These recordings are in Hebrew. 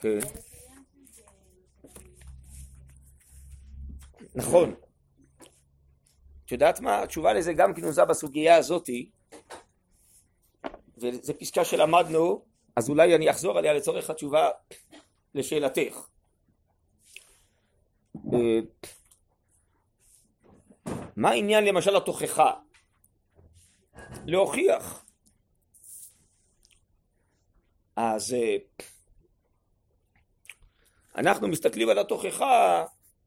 כן. נכון. את יודעת מה? התשובה לזה גם כנוזה בסוגיה הזאתי, וזו פסקה שלמדנו, אז אולי אני אחזור עליה לצורך התשובה לשאלתך. אה, מה העניין למשל התוכחה? להוכיח. אז אה, אנחנו מסתכלים על התוכחה,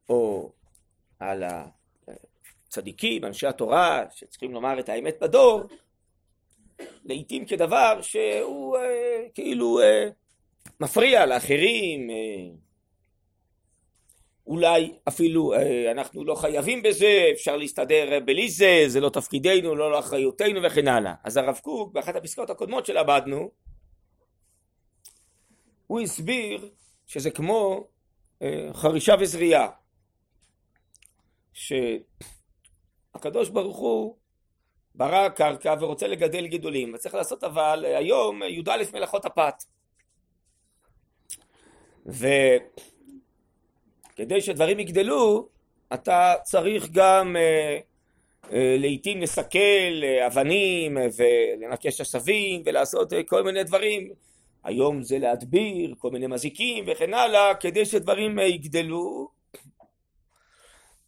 או על הצדיקים, אנשי התורה, שצריכים לומר את האמת בדור, לעיתים כדבר שהוא אה, כאילו אה, מפריע לאחרים, אה, אולי אפילו אה, אנחנו לא חייבים בזה, אפשר להסתדר בלי זה, זה לא תפקידנו, לא לאחריותנו וכן הלאה. אז הרב קוק, באחת הפסקאות הקודמות שלמדנו, הוא הסביר שזה כמו אה, חרישה וזריעה. שהקדוש ברוך הוא ברא קרקע ורוצה לגדל גידולים, וצריך לעשות אבל היום י"א מלאכות הפת. וכדי שדברים יגדלו, אתה צריך גם אה, אה, לעיתים לסכל אה, אבנים ולנקש עשבים ולעשות אה, כל מיני דברים. היום זה להדביר כל מיני מזיקים וכן הלאה, כדי שדברים אה, יגדלו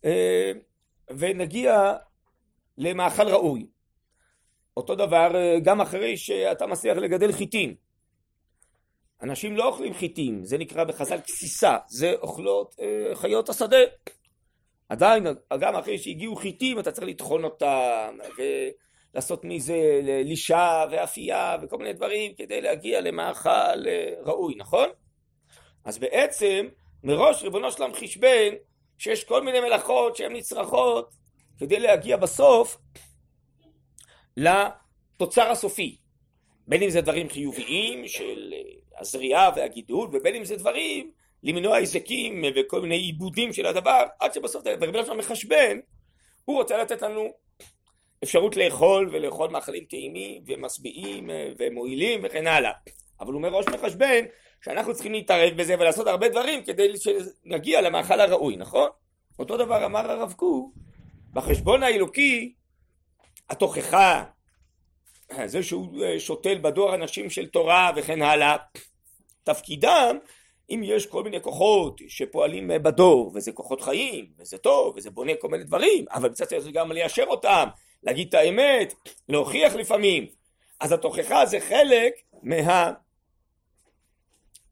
אה, ונגיע למאכל ראוי. אותו דבר אה, גם אחרי שאתה מצליח לגדל חיטים. אנשים לא אוכלים חיטים, זה נקרא בחז"ל גסיסה, זה אוכלות אה, חיות השדה. עדיין, גם אחרי שהגיעו חיטים אתה צריך לטחון אותם ולעשות מזה לישה ואפייה וכל מיני דברים כדי להגיע למאכל ראוי, נכון? אז בעצם מראש ריבונו שלם חשבן שיש כל מיני מלאכות שהן נצרכות כדי להגיע בסוף לתוצר הסופי. בין אם זה דברים חיוביים של אה, הזריעה והגידול, ובין אם זה דברים למנוע היזקים וכל מיני עיבודים של הדבר, עד שבסוף רבי שלנו מחשבן, הוא רוצה לתת לנו אפשרות לאכול ולאכול מאכלים טעימים ומשביעים אה, ומועילים וכן הלאה. אבל הוא מראש מחשבן שאנחנו צריכים להתערב בזה ולעשות הרבה דברים כדי שנגיע למאכל הראוי, נכון? אותו דבר אמר הרב קוק, בחשבון האלוקי התוכחה, זה שהוא אה, שותל בדור אנשים של תורה וכן הלאה, תפקידם אם יש כל מיני כוחות שפועלים אה, בדור וזה כוחות חיים וזה טוב וזה בונה כל מיני דברים אבל מצד שני גם ליישר אותם להגיד את האמת להוכיח לפעמים אז התוכחה זה חלק מה...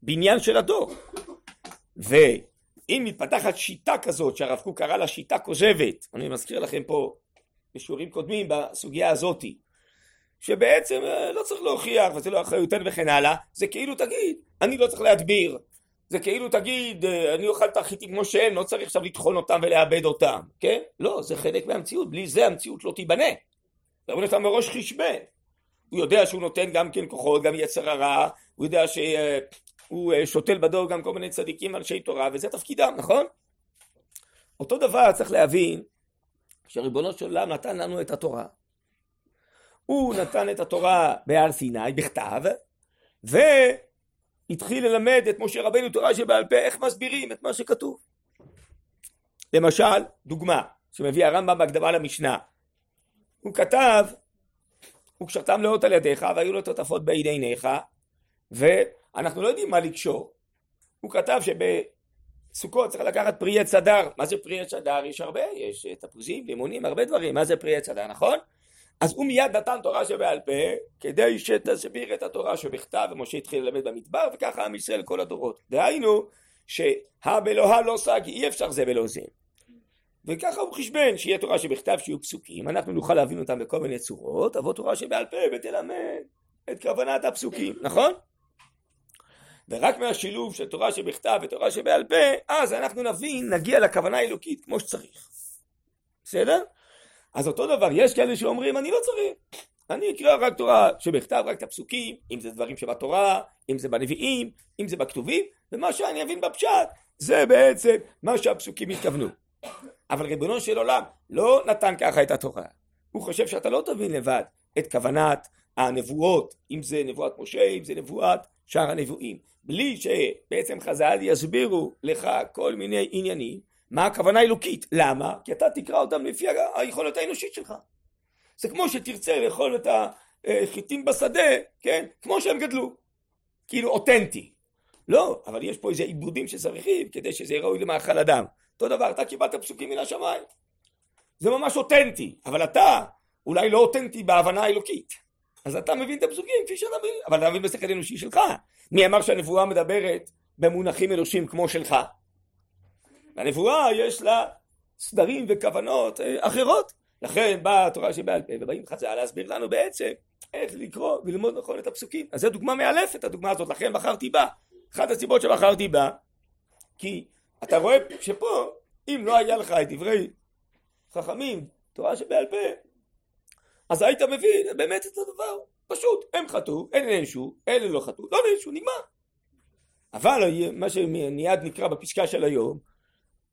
בניין של הדור. ואם מתפתחת שיטה כזאת שהרב קוק קרא לה שיטה כוזבת, אני מזכיר לכם פה בשיעורים קודמים בסוגיה הזאתי, שבעצם אה, לא צריך להוכיח וזה לא אחריותנו וכן הלאה, זה כאילו תגיד, אני לא צריך להדביר, זה כאילו תגיד, אה, אני אוכל את החיטים כמו שהם, לא צריך עכשיו לטחון אותם ולאבד אותם, כן? לא, זה חלק מהמציאות, בלי זה המציאות לא תיבנה. רבי נתן מראש חשבן. הוא יודע שהוא נותן גם כן כוחות, גם יצר הרע, הוא יודע ש... אה, אה, שותל בדור גם כל מיני צדיקים אנשי תורה וזה תפקידם נכון? אותו דבר צריך להבין שריבונו של עולם נתן לנו את התורה הוא נתן את התורה בהר סיני בכתב והתחיל ללמד את משה רבנו תורה שבעל פה איך מסבירים את מה שכתוב למשל דוגמה שמביא הרמב"ם בהקדמה למשנה הוא כתב וקשרתם לאות על ידיך והיו לו תותפות בין עיניך אנחנו לא יודעים מה לקשור. הוא כתב שבסוכות צריך לקחת פרי עץ אדר. מה זה פרי עץ אדר? יש הרבה, יש תפוזים, לימונים, הרבה דברים. מה זה פרי עץ אדר, נכון? אז הוא מיד נתן תורה שבעל פה, כדי שתסביר את התורה שבכתב, ומשה התחיל ללמד במדבר, וככה עם ישראל כל הדורות. דהיינו, שהא בלוה לא סג, אי אפשר זה בלא זה. וככה הוא חשבן, שיהיה תורה שבכתב, שיהיו פסוקים, אנחנו נוכל להבין אותם בכל מיני צורות, תבוא תורה שבעל פה ותלמד את כוונת הפסוקים, נכון? ורק מהשילוב של תורה שבכתב ותורה שבעל פה, אז אנחנו נבין, נגיע לכוונה האלוקית כמו שצריך. בסדר? אז אותו דבר, יש כאלה שאומרים, אני לא צריך. אני אקרא רק תורה שבכתב, רק את הפסוקים, אם זה דברים שבתורה, אם זה בנביאים, אם זה בכתובים, ומה שאני אבין בפשט, זה בעצם מה שהפסוקים התכוונו. אבל ריבונו של עולם לא נתן ככה את התורה. הוא חושב שאתה לא תבין לבד. את כוונת הנבואות, אם זה נבואת משה, אם זה נבואת שאר הנבואים, בלי שבעצם חז"ל יסבירו לך כל מיני עניינים, מה הכוונה האלוקית, למה? כי אתה תקרא אותם לפי היכולת האנושית שלך. זה כמו שתרצה לאכול את החיטים בשדה, כן? כמו שהם גדלו, כאילו אותנטי. לא, אבל יש פה איזה עיבודים שצריכים כדי שזה יהיה ראוי למאכל אדם. אותו דבר, אתה קיבלת פסוקים מן השמיים. זה ממש אותנטי, אבל אתה אולי לא אותנטי בהבנה האלוקית. אז אתה מבין את הפסוקים כפי שאתה מבין, אבל אתה מבין בשכל אנושי שלך. מי אמר שהנבואה מדברת במונחים אנושיים כמו שלך? הנבואה יש לה סדרים וכוונות אה, אחרות. לכן באה התורה שבעל פה ובאים חז"ל להסביר לנו בעצם איך לקרוא וללמוד נכון את הפסוקים. אז זו דוגמה מאלפת הדוגמה הזאת, לכן בחרתי בה. אחת הסיבות שבחרתי בה, כי אתה רואה שפה, אם לא היה לך את דברי חכמים, תורה שבעל פה, אז היית מבין באמת את הדבר. פשוט, הם חטאו, אלה נענשו, אלה לא חטאו, לא נענשו, נגמר. אבל מה שמיד נקרא בפסקה של היום,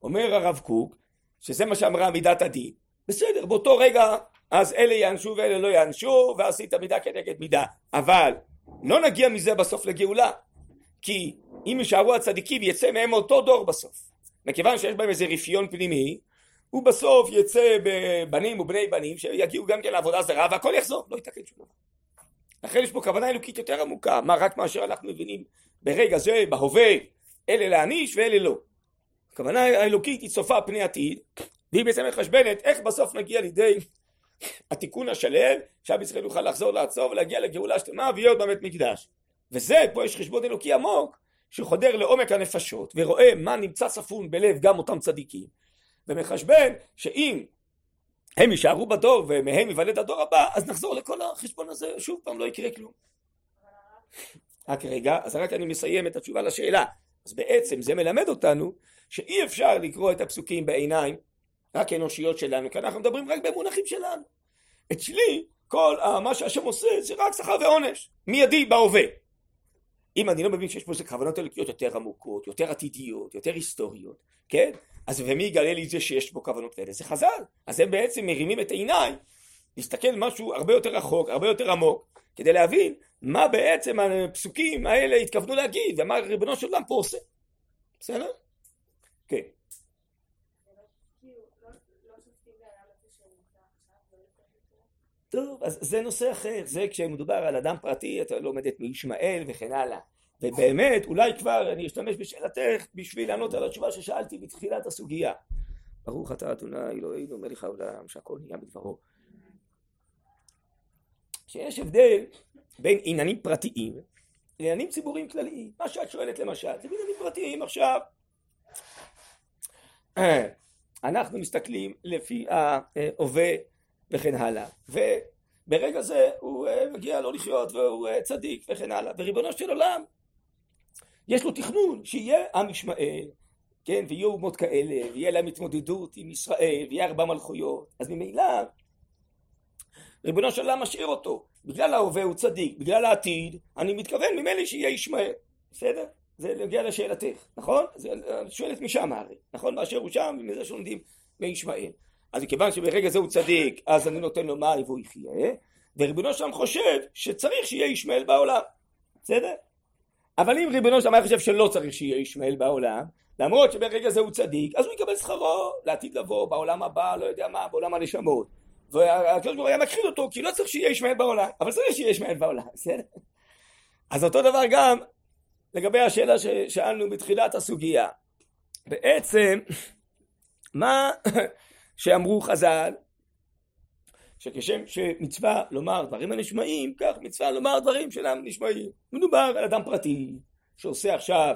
אומר הרב קוק, שזה מה שאמרה מידת הדין, בסדר, באותו רגע אז אלה יענשו ואלה לא יענשו, ועשית מידה כנגד מידה. אבל לא נגיע מזה בסוף לגאולה, כי אם יישארו הצדיקים יצא מהם אותו דור בסוף. מכיוון שיש בהם איזה רפיון פנימי, הוא בסוף יצא בבנים ובני בנים שיגיעו גם כן לעבודה זרה והכל יחזור, לא יתקן שום דבר. לכן יש פה כוונה אלוקית יותר עמוקה, מה רק מאשר אנחנו מבינים ברגע זה, בהווה, אלה להעניש ואלה לא. הכוונה האלוקית היא צופה פני עתיד, והיא בעצם מחשבנת איך בסוף נגיע לידי התיקון השלם, שעם ישראל יוכל לחזור לעצור ולהגיע לגאולה שלמה ויהיה עוד בבית מקדש. וזה, פה יש חשבון אלוקי עמוק, שחודר לעומק הנפשות ורואה מה נמצא ספון בלב גם אותם צדיקים, ומחשבן שאם הם יישארו בדור ומהם ייוולד הדור הבא, אז נחזור לכל החשבון הזה, שוב פעם לא יקרה כלום. רק רגע, אז רק אני מסיים את התשובה לשאלה. אז בעצם זה מלמד אותנו שאי אפשר לקרוא את הפסוקים בעיניים רק אנושיות שלנו, כי אנחנו מדברים רק במונחים שלנו. אצלי, כל מה שהשם עושה זה רק שכר ועונש, מיידי בהווה. אם אני לא מבין שיש פה איזה כוונות אלוקיות יותר עמוקות, יותר עתידיות, יותר היסטוריות, כן? אז ומי יגלה לי את זה שיש פה כוונות כאלה? זה חז"ל. אז הם בעצם מרימים את עיניי להסתכל משהו הרבה יותר רחוק, הרבה יותר עמוק, כדי להבין מה בעצם הפסוקים האלה התכוונו להגיד, ומה ריבונו של עולם פה עושה. בסדר? כן. טוב, אז זה נושא אחר, זה כשמדובר על אדם פרטי, אתה לומד את מישמעאל וכן הלאה. ובאמת, אולי כבר אני אשתמש בשאלתך בשביל לענות על התשובה ששאלתי בתחילת הסוגיה. ברוך אתה אדוני אלוהינו מלך העולם שהכל נהיה בדברו. שיש הבדל בין עניינים פרטיים לעניינים ציבוריים כלליים. מה שאת שואלת למשל, זה בעניינים פרטיים עכשיו. אנחנו מסתכלים לפי ההווה וכן הלאה. וברגע זה הוא אה, מגיע לא לחיות והוא אה, צדיק וכן הלאה. וריבונו של עולם, יש לו תכנון שיהיה עם ישמעאל, כן, ויהיו אומות כאלה, ויהיה להם התמודדות עם ישראל, ויהיה ארבע מלכויות. אז ממילא, ריבונו של עולם משאיר אותו. בגלל ההווה הוא צדיק, בגלל העתיד, אני מתכוון ממילא שיהיה ישמעאל. בסדר? זה נגיע לשאלתך, נכון? את שואלת משם הרי, נכון? באשר הוא שם, ומזה שלומדים מישמעאל. אז מכיוון שברגע זה הוא צדיק, אז אני נותן לו מים והוא יחיה, וריבונו שלם חושב שצריך שיהיה ישמעאל בעולם, בסדר? אבל אם ריבונו שלם היה חושב שלא צריך שיהיה ישמעאל בעולם, למרות שברגע זה הוא צדיק, אז הוא יקבל שכרו לעתיד לבוא, בעולם הבא, לא יודע מה, בעולם הנשמות. והקדוש ברוך הוא היה מכחיד אותו, כי לא צריך שיהיה ישמעאל בעולם, אבל צריך שיהיה ישמעאל בעולם, בסדר? אז אותו דבר גם לגבי השאלה ששאלנו בתחילת הסוגיה. בעצם, מה שאמרו חז"ל, שכשם שמצווה לומר דברים הנשמעים, כך מצווה לומר דברים שאינם נשמעים. מדובר על אדם פרטי שעושה עכשיו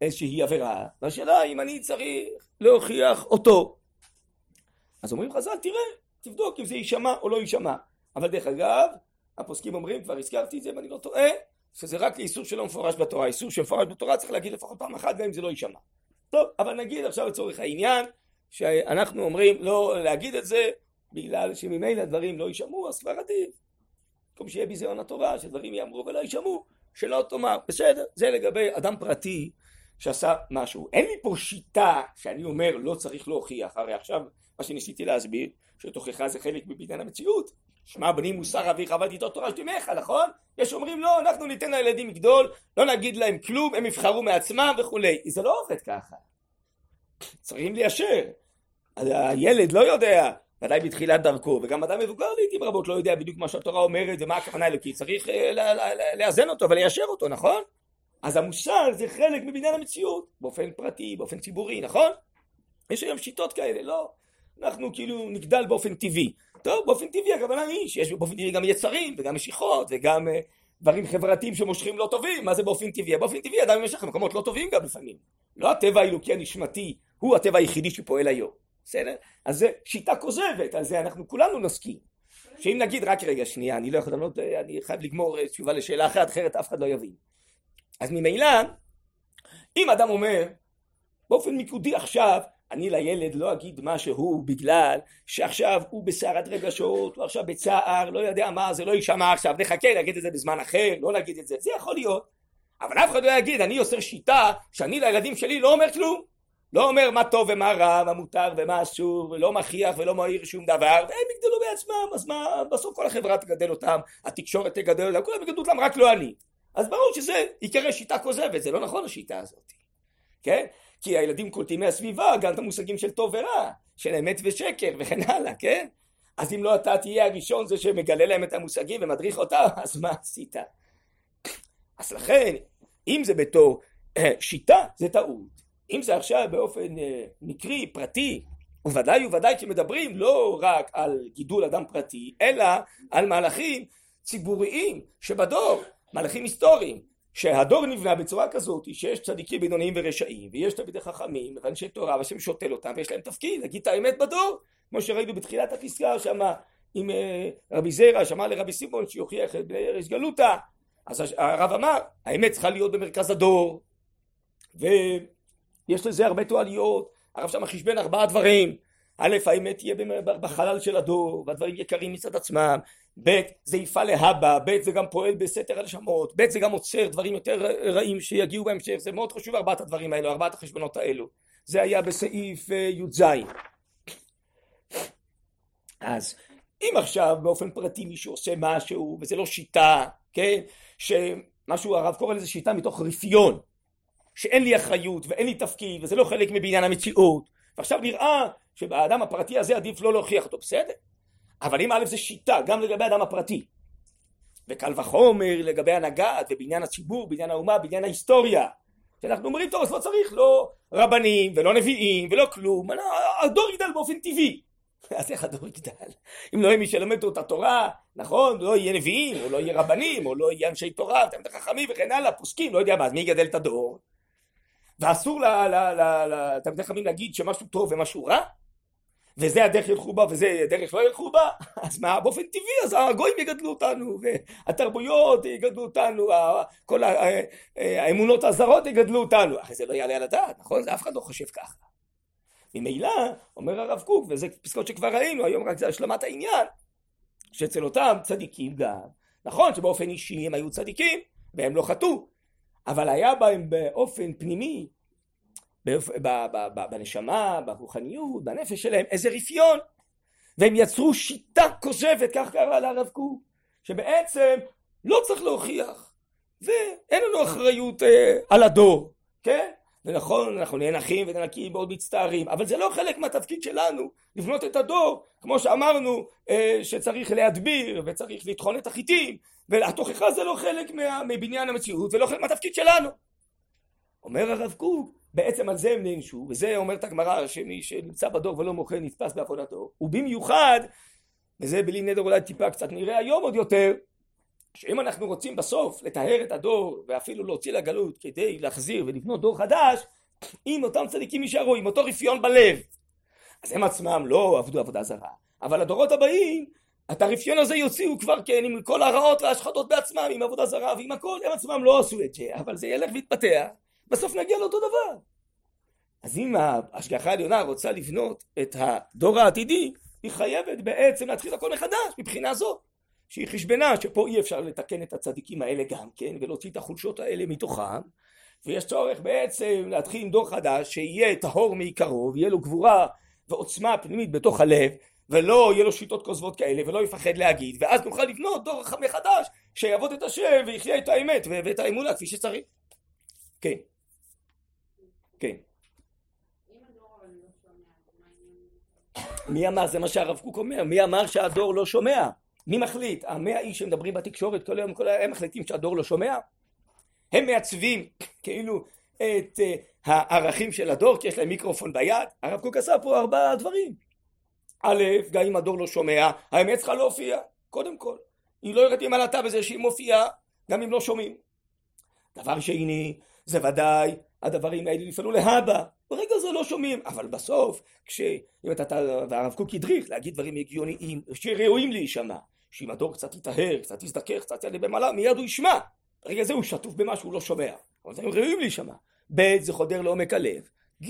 איזושהי עבירה, והשאלה אם אני צריך להוכיח אותו. אז אומרים חז"ל, תראה, תבדוק אם זה יישמע או לא יישמע. אבל דרך אגב, הפוסקים אומרים, כבר הזכרתי את זה ואני לא טועה, שזה רק לאיסור שלא מפורש בתורה. איסור שמפורש בתורה צריך להגיד לפחות פעם אחת גם אם זה לא יישמע. טוב, אבל נגיד עכשיו לצורך העניין, שאנחנו אומרים לא להגיד את זה בגלל שממילא דברים לא יישמעו, אז כבר עדיף. במקום שיהיה ביזיון התורה, שדברים יאמרו ולא יישמעו, שלא תאמר. בסדר, זה לגבי אדם פרטי שעשה משהו. אין לי פה שיטה שאני אומר לא צריך להוכיח, הרי עכשיו מה שניסיתי להסביר, שתוכחה זה חלק מבניין המציאות, שמע בני מוסר אביך אבל תיטור תורה שתמך, נכון? יש אומרים לא, אנחנו ניתן לילדים לגדול, לא נגיד להם כלום, הם יבחרו מעצמם וכולי. זה לא עובד ככה. צריכים ליישר. הילד לא יודע, ודאי בתחילת דרכו, וגם אדם מבוגר לעיתים רבות לא יודע בדיוק מה שהתורה אומרת ומה הכוונה אלוקית, צריך אה, לאזן אותו וליישר אותו, נכון? אז המוסר זה חלק מבניין המציאות, באופן פרטי, באופן ציבורי, נכון? יש היום שיטות כאלה, לא? אנחנו כאילו נגדל באופן טבעי. טוב, באופן טבעי הכוונה היא שיש באופן טבעי גם יצרים וגם משיכות וגם uh, דברים חברתיים שמושכים לא טובים, מה זה באופן טבעי? באופן טבעי אדם ימשך למקומות לא טובים גם לפעמים. לא הטבע האלוקי הנשמתי הוא הטבע היחידי שפועל היום, בסדר? אז זה שיטה כוזבת, על זה אנחנו כולנו נסכים. שאם נגיד, רק רגע, שנייה, אני לא יכול לענות, אני חייב לגמור אה, תשובה לשאלה אחרת, אחרת אף אחד לא יבין. אז ממילא, אם אדם אומר, באופן מיקודי עכשיו, אני לילד לא אגיד משהו בגלל שעכשיו הוא בסערת רגשות, הוא עכשיו בצער, לא יודע מה, זה לא יישמע עכשיו, נחכה להגיד את זה בזמן אחר, לא להגיד את זה, זה יכול להיות. אבל אף אחד לא יגיד, אני עושה שיטה שאני לילדים שלי לא אומר כלום. לא אומר מה טוב ומה רע, מה מותר ומה אסור, ולא מכריח ולא מעיר שום דבר, והם יגדלו בעצמם, אז מה, בסוף כל החברה תגדל אותם, התקשורת תגדל אותם, כולם יגדלו אותם, רק לא אני. אז ברור שזה יקרא שיטה כוזבת, זה לא נכון השיטה הזאת, כן? כי הילדים קולטים מהסביבה גם את המושגים של טוב ורע, של אמת ושקר וכן הלאה, כן? אז אם לא אתה תהיה הראשון זה שמגלה להם את המושגים ומדריך אותם, אז מה עשית? אז לכן, אם זה בתור אה, שיטה, זה טעות. אם זה עכשיו באופן אה, מקרי, פרטי, וודאי וודאי כשמדברים לא רק על גידול אדם פרטי, אלא על מהלכים ציבוריים שבדור, מהלכים היסטוריים, שהדור נבנה בצורה כזאת שיש צדיקים בינוניים ורשעים ויש תלמידי חכמים ואנשי תורה והשם שותל אותם ויש להם תפקיד להגיד את האמת בדור. כמו שראינו בתחילת הפסקה שמה עם אה, רבי זרע שאמר לרבי סימון שיוכיח את בני ארץ גלותא אז הרב אמר האמת צריכה להיות במרכז הדור. ויש לזה הרבה תועליות. הרב שם חשבן ארבעה דברים א', האמת תהיה בחלל של הדור, והדברים יקרים מצד עצמם, ב', זה יפעל להבא, ב', זה גם פועל בסתר הנשמות, ב', זה גם עוצר דברים יותר רעים שיגיעו בהמשך, זה מאוד חשוב ארבעת הדברים האלו, ארבעת החשבונות האלו. זה היה בסעיף אה, י"ז. אז אם עכשיו באופן פרטי מישהו עושה משהו, וזה לא שיטה, כן, שמשהו הרב קורא לזה שיטה מתוך רפיון, שאין לי אחריות ואין לי תפקיד וזה לא חלק מבניין המציאות, ועכשיו נראה שבאדם הפרטי הזה עדיף לא להוכיח אותו, בסדר. אבל אם א' זה שיטה גם לגבי האדם הפרטי, וקל וחומר לגבי הנהגת ובעניין הציבור, בעניין האומה, בעניין ההיסטוריה. שאנחנו אומרים טוב אז לא צריך לא רבנים ולא נביאים ולא כלום, הדור יגדל באופן טבעי. אז איך הדור יגדל? אם לא יהיה מי שלומד את התורה, נכון? לא יהיה נביאים, או לא יהיה רבנים, או לא יהיה אנשי תורה, תלמידי חכמים וכן הלאה, פוסקים, לא יודע מה, אז מי יגדל את הדור? ואסור לתלמידי חכמים להגיד שמשהו טוב ומשהו רע? וזה הדרך ילכו בה וזה הדרך לא ילכו בה, אז מה, באופן טבעי, אז הגויים יגדלו אותנו, והתרבויות יגדלו אותנו, כל האמונות הזרות יגדלו אותנו, אחרי זה לא יעלה על הדעת, נכון? זה אף אחד לא חושב ככה. ממילא, אומר הרב קוק, וזה פסקאות שכבר ראינו, היום רק זה השלמת העניין, שאצל אותם צדיקים גם, נכון שבאופן אישי הם היו צדיקים, והם לא חטאו, אבל היה בהם באופן פנימי בנשמה, ברוחניות, בנפש שלהם, איזה רפיון. והם יצרו שיטה כוזבת, כך קרה לרב קוק, שבעצם לא צריך להוכיח, ואין לנו אחריות אה, על הדור, כן? ונכון, אנחנו נהיה נחים וננקים מאוד מצטערים, אבל זה לא חלק מהתפקיד שלנו לבנות את הדור, כמו שאמרנו אה, שצריך להדביר וצריך לטחון את החיטים, והתוכחה זה לא חלק מה, מבניין המציאות ולא חלק מהתפקיד שלנו. אומר הרב קוק, בעצם על זה הם נענשו, וזה אומרת הגמרא שמי שנמצא בדור ולא מוכר נתפס בעבודתו, ובמיוחד, וזה בלי נדר אולי טיפה קצת נראה היום עוד יותר, שאם אנחנו רוצים בסוף לטהר את הדור ואפילו להוציא לגלות כדי להחזיר ולבנות דור חדש, אם אותם צדיקים יישארו עם אותו רפיון בלב, אז הם עצמם לא עבדו עבודה זרה, אבל הדורות הבאים את הרפיון הזה יוציאו כבר כן עם כל הרעות וההשחתות בעצמם, עם עבודה זרה ועם הכל, הם עצמם לא עשו את זה, אבל זה ילך ויתפתח בסוף נגיע לאותו דבר. אז אם ההשגחה העליונה רוצה לבנות את הדור העתידי, היא חייבת בעצם להתחיל הכל מחדש מבחינה זו. שהיא חשבנה שפה אי אפשר לתקן את הצדיקים האלה גם כן, ולהוציא את החולשות האלה מתוכם, ויש צורך בעצם להתחיל עם דור חדש שיהיה טהור מעיקרו, ויהיה לו גבורה ועוצמה פנימית בתוך הלב, ולא יהיה לו שיטות כוזבות כאלה ולא יפחד להגיד ואז נוכל לבנות דור מחדש שיעבוד את השם ויחיה את האמת ואת האמונה כפי שצריך כן כן. מי אמר? זה מה שהרב קוק אומר. מי אמר שהדור לא שומע? מי מחליט? המאה איש שמדברים בתקשורת כל היום כל היום הם מחליטים שהדור לא שומע? הם מעצבים כאילו את uh, הערכים של הדור כי יש להם מיקרופון ביד. הרב קוק עשה פה ארבעה דברים. א', גם אם הדור לא שומע, האמת צריכה להופיע, קודם כל. היא לא עם עלתה בזה שהיא מופיעה, גם אם לא שומעים. דבר שני, זה ודאי, הדברים האלה יפעלו להבא. ברגע זה לא שומעים, אבל בסוף, כש... אתה, והרב קוק הדריך להגיד דברים הגיוניים, שראויים להישמע, שאם הדור קצת יטהר, קצת יזדכך, קצת יעלה במעלה, מיד הוא ישמע. ברגע זה הוא שטוף במה שהוא לא שומע. אבל זה ראויים להישמע. ב', זה חודר לעומק הלב. ג',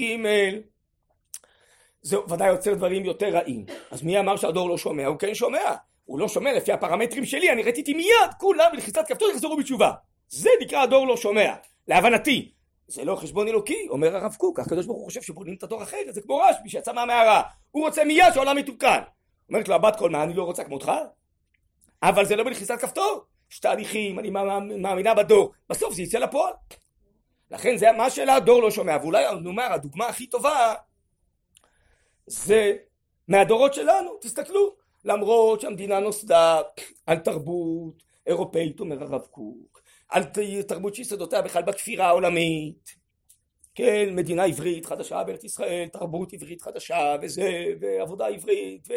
זה ודאי יוצר דברים יותר רעים. אז מי אמר שהדור לא שומע? הוא כן שומע. הוא לא שומע לפי הפרמטרים שלי, אני ראיתי מיד כולם בלחיצת כפתור יחזרו בתשובה. זה נקרא הדור לא שומע. להבנתי. זה לא חשבון אלוקי, אומר הרב קוק, הקדוש ברוך הוא חושב שבונים את הדור אחרת, זה כמו רשב"י שיצא מהמערה. הוא רוצה מיד שהעולם יתוקן. אומרת לו הבת קול, מה אני לא רוצה כמותך? אבל זה לא בלחיצת כפתור. יש תהליכים, אני מאמינה בדור. בסוף זה יצא לפועל. לכן זה מה שאלה הדור לא שומע. ואולי נאמר, הדוגמה הכי טובה זה מהדורות שלנו, תסתכלו, למרות שהמדינה נוסדה על תרבות אירופאית, אומר הרב קוק, על תרבות שיסודותיה בכלל בכפירה העולמית, כן, מדינה עברית חדשה בארץ ישראל, תרבות עברית חדשה, וזה, ועבודה עברית,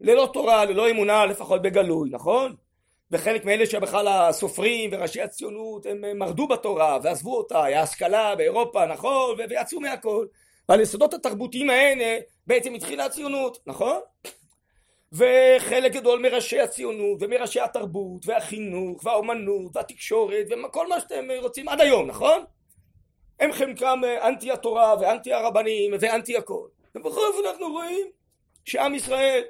וללא תורה, ללא אמונה, לפחות בגלוי, נכון? וחלק מאלה שבכלל הסופרים וראשי הציונות הם מרדו בתורה ועזבו אותה, היה השכלה באירופה, נכון? ויצאו מהכל. ועל יסודות התרבותיים האלה בעצם התחילה הציונות, נכון? וחלק גדול מראשי הציונות ומראשי התרבות והחינוך והאומנות והתקשורת וכל מה שאתם רוצים עד היום, נכון? הם חלקם אנטי התורה ואנטי הרבנים ואנטי הכל. ובכל אופן אנחנו רואים שעם ישראל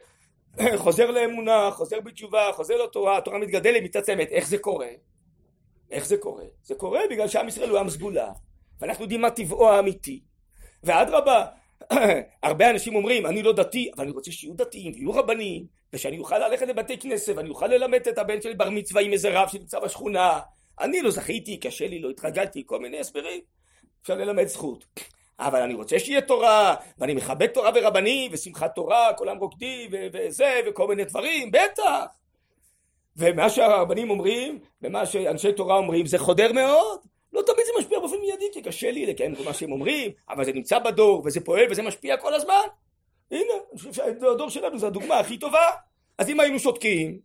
חוזר לאמונה, חוזר בתשובה, חוזר לתורה, התורה מתגדלת, מתעצמת. איך זה קורה? איך זה קורה? זה קורה בגלל שעם ישראל הוא עם סגולה, ואנחנו יודעים מה טבעו האמיתי. ואדרבה, הרבה אנשים אומרים, אני לא דתי, אבל אני רוצה שיהיו דתיים ויהיו רבנים, ושאני אוכל ללכת לבתי כנסת, ואני אוכל ללמד את הבן שלי בר מצווה עם איזה רב שנמצא בשכונה. אני לא זכיתי, קשה לי, לא התרגלתי, כל מיני הסברים. אפשר ללמד זכות. אבל אני רוצה שיהיה תורה, ואני מכבד תורה ורבנים, ושמחת תורה, כולם רוקדים, וזה, וכל מיני דברים, בטח. ומה שהרבנים אומרים, ומה שאנשי תורה אומרים, זה חודר מאוד. לא תמיד זה משפיע באופן מיידי, כי קשה לי לקיים כל מה שהם אומרים, אבל זה נמצא בדור, וזה פועל, וזה משפיע כל הזמן. הנה, אני חושב שהדור שלנו זה הדוגמה הכי טובה. אז אם היינו שותקים,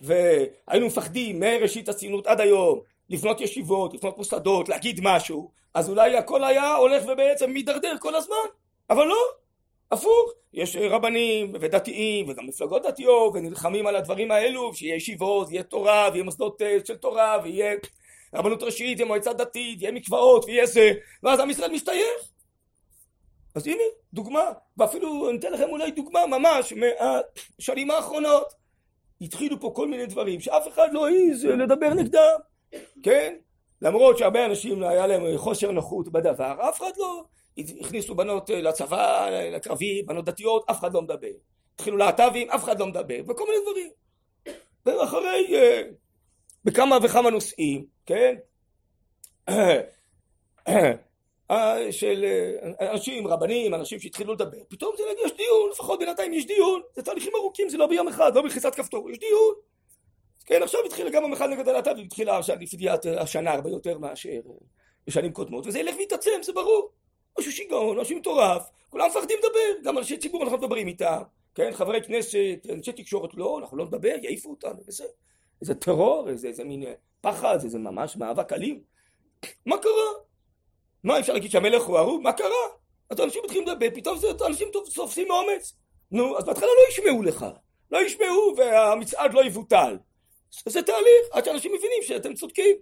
והיינו מפחדים מראשית הציונות עד היום, לבנות ישיבות, לבנות מוסדות, להגיד משהו, אז אולי הכל היה הולך ובעצם מידרדר כל הזמן. אבל לא, הפוך, יש רבנים ודתיים וגם מפלגות דתיות ונלחמים על הדברים האלו, שיהיה ישיבות, יהיה תורה, ויהיה מוסדות אה, של תורה, ויהיה רבנות ראשית, יהיה מועצה דתית, יהיה מקוואות, ויהיה זה, ואז עם ישראל משתייך. אז הנה, דוגמה, ואפילו אני אתן לכם אולי דוגמה ממש מהשנים האחרונות. התחילו פה כל מיני דברים שאף אחד לא העז לדבר נגדם, כן? למרות שהרבה אנשים היה להם חוסר נוחות בדבר, אף אחד לא הכניסו בנות לצבא, לקרבי, בנות דתיות, אף אחד לא מדבר. התחילו להט"בים, אף אחד לא מדבר, וכל מיני דברים. ואחרי, אה, בכמה וכמה נושאים, כן? אה, של אה, אנשים, רבנים, אנשים שהתחילו לדבר, פתאום זה יש דיון, לפחות בינתיים יש דיון, זה תהליכים ארוכים, זה לא ביום אחד, לא בלחיצת כפתור, יש דיון. כן, עכשיו התחילה גם המחאה נגד הלהט"ב, התחילה לפי השנה הרבה יותר מאשר בשנים קודמות, וזה ילך ויתעצם, זה ברור. משהו שיגעון, משהו מטורף, כולם מפחדים לדבר, גם אנשי ציבור אנחנו מדברים איתם, כן, חברי כנסת, אנשי תקשורת, לא, אנחנו לא נדבר, יעיפו אותנו, וזה, איזה טרור, איזה, איזה מין פחד, איזה ממש מאבק אלים. מה קרה? מה, אפשר להגיד שהמלך הוא אהוב? מה קרה? אז אנשים מתחילים לדבר, פתאום זה, אנשים תופסים מאומץ. נו, אז בהתחלה לא ישמעו לך, לא ישמעו והמצעד לא יבוטל. זה תהליך, עד שאנשים מבינים שאתם צודקים.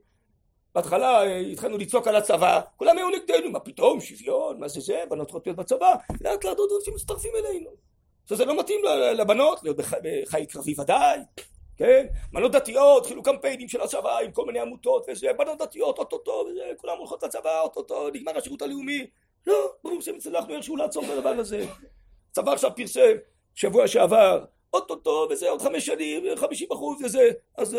בהתחלה אה, התחלנו לצעוק על הצבא, כולם היו נגדנו, מה פתאום, שוויון, מה זה זה, בנות צריכות להיות בצבא, לאט לאט עוד אנשים מצטרפים אלינו. שזה לא מתאים לבנות, להיות בחיל קרבי ודאי, כן? בנות דתיות, התחילו קמפיינים של הצבא עם כל מיני עמותות וזה, בנות דתיות, אוטוטו, וזה, כולם הולכות לצבא, אוטוטו, נגמר השירות הלאומי. לא, ברור שהצלחנו איכשהו לעצור את הדבר הזה. צבא עכשיו פרסם שבוע שעבר אוטוטו וזה עוד חמש שנים, חמישים אחוז וזה, אז uh,